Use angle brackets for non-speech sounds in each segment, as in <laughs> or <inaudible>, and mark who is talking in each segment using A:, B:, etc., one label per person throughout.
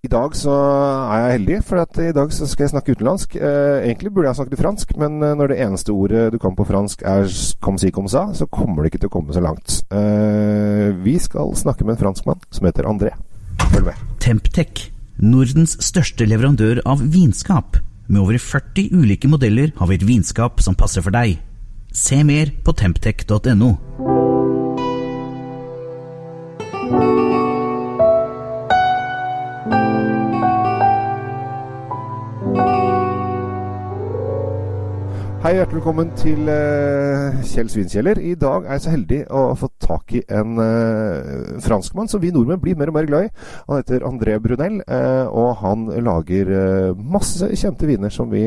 A: I dag så er jeg heldig, for i dag så skal jeg snakke utenlandsk. Eh, egentlig burde jeg snakket fransk, men eh, når det eneste ordet du kan på fransk er comme si comme ça, så kommer det ikke til å komme så langt. Eh, vi skal snakke med en franskmann som heter André. Følg med.
B: Temptec, Nordens største leverandør av vinskap. Med over 40 ulike modeller har vi et vinskap som passer for deg. Se mer på temptec.no.
A: Hei, hjertelig velkommen til uh, Kjell Svinkjeller. I dag er jeg så heldig å få tak i en uh, franskmann som vi nordmenn blir mer og mer glad i. Han heter André Brunel, uh, og han lager masse kjente viner som vi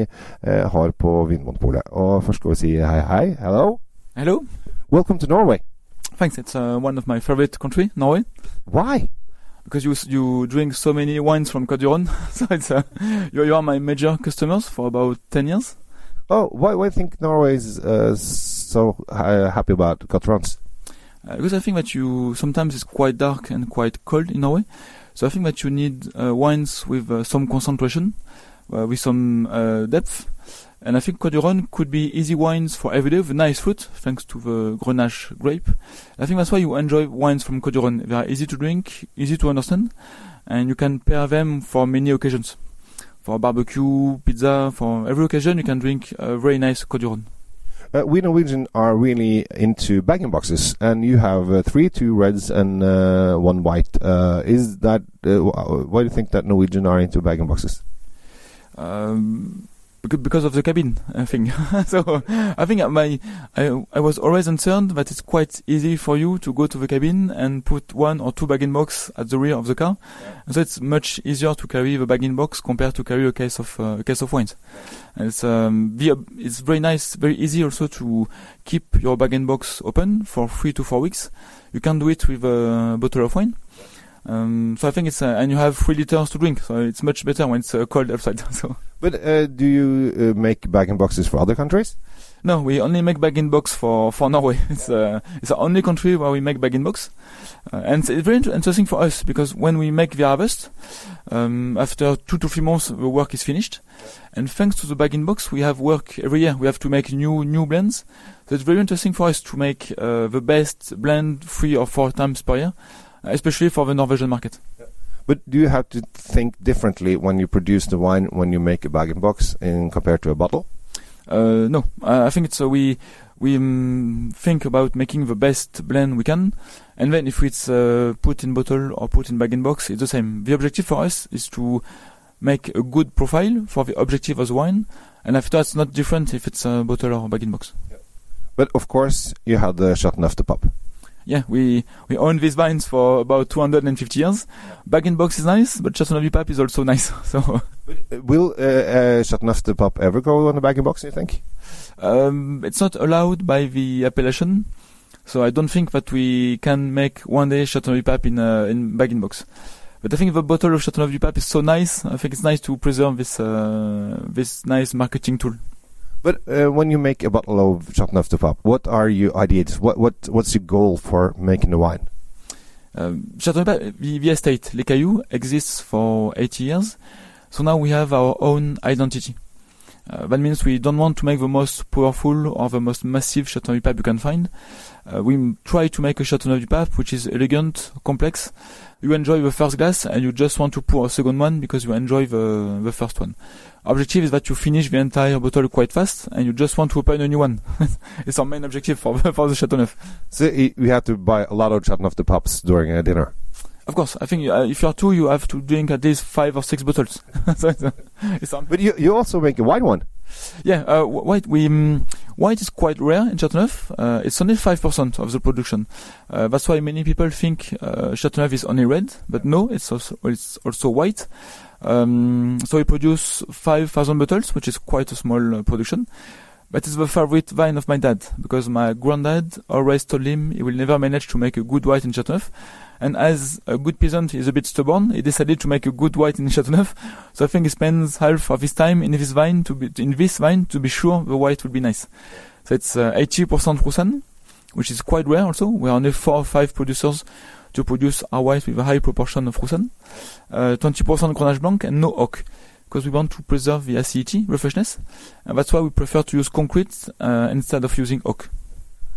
A: har på Vinmonopolet. Og først skal vi si hei, hei. Hello.
C: Hello.
A: Welcome to Norway.
C: Thanks. It's one of my favorite country, Norway.
A: Why?
C: Because you you drink so many wines from Côte d'Ivoire, <laughs> so it's you, you are my major customers for about ten years.
A: Oh, why, why think Norway is uh, so uh, happy about Côtes du Rhône?
C: Uh, because I think that you sometimes it's quite dark and quite cold in Norway, so I think that you need uh, wines with uh, some concentration, uh, with some depth, and I think Côte could be easy wines for every day with nice fruit, thanks to the Grenache grape. I think that's why you enjoy wines from Côte. They are easy to drink, easy to understand, and you can pair them for many occasions for barbecue, pizza, for every occasion you can drink a very nice Côte
A: uh, we Norwegians are really into bag in boxes, and you have uh, three, two reds and uh, one white. Uh, is that uh, why do you think that Norwegians are into bag in boxes?
C: Um, because of the cabin thing. <laughs> so I think my I, I was always concerned that it's quite easy for you to go to the cabin and put one or two bag in box at the rear of the car. Yeah. So it's much easier to carry the bag in box compared to carry a case of uh, a case of wines. And it's um, it's very nice, very easy also to keep your bag in box open for three to four weeks. You can do it with a bottle of wine. Um, so I think it's uh, and you have three liters to drink, so it's much better when it's uh, cold outside. <laughs> so.
A: But uh, do you uh, make bag in boxes for other countries?
C: No, we only make bag in box for for Norway. <laughs> It's uh, it's the only country where we make bag in box, uh, and it's very interesting for us because when we make the harvest, um, after two to three months the work is finished, and thanks to the bag in box we have work every year. We have to make new new blends, so it's very interesting for us to make the best blend three or four times per year especially for the Norwegian market.
A: But do you have to think differently when you produce the wine when you make a bag and box in compared to a bottle?
C: Uh, no, I think it's uh, we we um, think about making the best blend we can, and then if it's uh, put in bottle or put in bag and box, it's the same. The objective for us is to make a good profile for the objective of the wine, and after that, it's not different if it's a bottle or a bag and box. Yeah.
A: But of course, you had the Chateauneuf-du-Pape
C: yeah, we we own these vines for about 250 years. Bag in box is nice, but Chateauneuf-du-Pape is also <laughs> nice. So,
A: uh, will uh, uh, Chateauneuf-du-Pape ever go on the bag in box? You think?
C: Um, it's not allowed by the appellation, so I don't think that we can make one day Chateauneuf-du-Pape in uh, in bag in box. But I think the bottle of Chateauneuf-du-Pape is so nice. I think it's nice to preserve this uh, this nice marketing tool.
A: But uh, when you make a bottle of Chateauneuf-du-Pape, what are your ideas? What what what's your goal for making the wine?
C: Um, Chateauneuf-du-Pape, the, the estate Les Cailloux exists for 80 years, so now we have our own identity. Uh, that means we don't want to make the most powerful or the most massive Chateauneuf-du-Pape you can find. Uh, we try to make a Chateauneuf-du-Pape which is elegant, complex. You enjoy the first glass and you just want to pour a second one because you enjoy the the first one objective is that you finish the entire bottle quite fast and you just want to open a new one. <laughs> it's our main objective for, for the Chateauneuf.
A: So you have to buy a lot of Chateauneuf-du-Papes during a dinner?
C: Of course, I think uh, if you're two, you have to drink at least five or six bottles. <laughs> so it's, uh,
A: it's but you you also make a white one.
C: Yeah, uh, white we um, white is quite rare in Chateauneuf. Uh, it's only five percent of the production. Uh, that's why many people think uh, Chateauneuf is only red, but no, it's also it's also white. Um, so we produce 5,000 bottles, which is quite a small uh, production. But it's the favorite wine of my dad, because my granddad always told him he will never manage to make a good white in Chateauneuf. And as a good peasant he's a bit stubborn, he decided to make a good white in Chateauneuf. So I think he spends half of his time in this wine to be, in this wine to be sure the white will be nice. So it's uh, 80% Roussanne, which is quite rare also. We are only four or five producers to produce our white with a high proportion of Roussanne, uh, 20% Grenache Blanc, and no oak, because we want to preserve the acidity, the freshness, and that's why we prefer to use concrete uh, instead of using oak.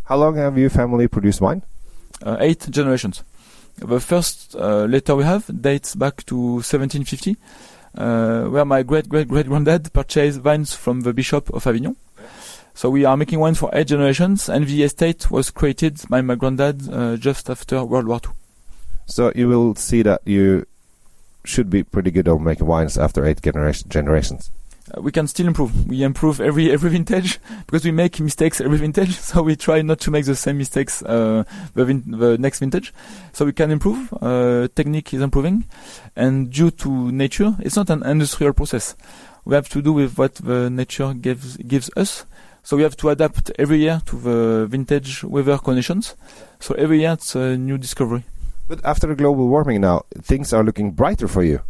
A: How long have your family produced wine?
C: Uh, eight generations. The first uh, letter we have dates back to 1750, uh, where my great great great granddad purchased vines from the Bishop of Avignon. So we are making wine for eight generations, and the estate was created by my granddad uh, just after World War II.
A: So you will see that you should be pretty good at making wines after eight generation, generations.
C: Uh, we can still improve. We improve every <laughs> every vintage because we make mistakes every vintage. <laughs> So we try not to make the same mistakes uh, the, vin- the next vintage. So we can improve. Uh, technique is improving, and due to nature, it's not an industrial process. We have to do with what the nature gives gives us. So we have to adapt every year to the vintage weather conditions. So every year it's a new discovery.
A: But after global warming now, things are looking brighter for you.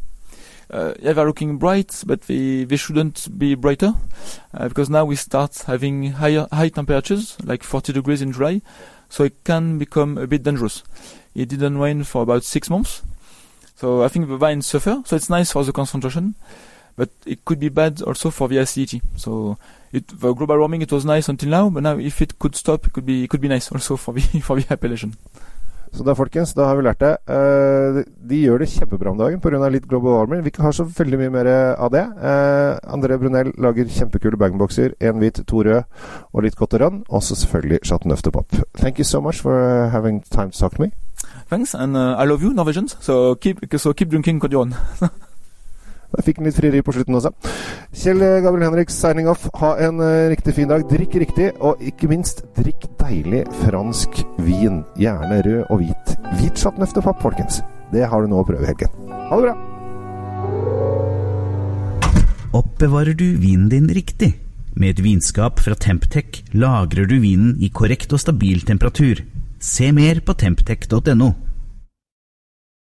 C: uh, yeah, they're looking bright, but they, they shouldn't be brighter uh, because now we start having higher high temperatures, like 40 degrees in July, so it can become a bit dangerous. It didn't rain for about six months, so I think the vines suffer. So it's nice for the concentration, but it could be bad also for the acidity. So it, the global warming it was nice until now, but now if it could stop, it could be it could be nice also for the <laughs> for the appellation.
A: Så da, folkens, da har vi lært det. Uh, de gjør det kjempebra om dagen pga. litt global warming. Vi har så veldig mye mer av det. Uh, André Brunell lager kjempekule bangboxer. Én hvit, to rød og litt Cotteron. Og så selvfølgelig Chateauneuf de. Thank you so much for having time to talk to me.
C: Thanks, and uh, I love you, Norwegians. So keep so keep drinking Codion. <laughs>
A: Da fikk han litt frieri på slutten også. Kjell Gabriel Henrik signing off. Ha en uh, riktig fin dag. Drikk riktig, og ikke minst drikk deilig fransk vin. Gjerne rød og hvit. Hvit Chateauneuf folkens. Det har du nå å prøve i helgen. Ha det bra!
B: Oppbevarer du vinen din riktig? Med et vinskap fra Temptec lagrer du vinen i korrekt og stabil temperatur. Se mer på temptec.no.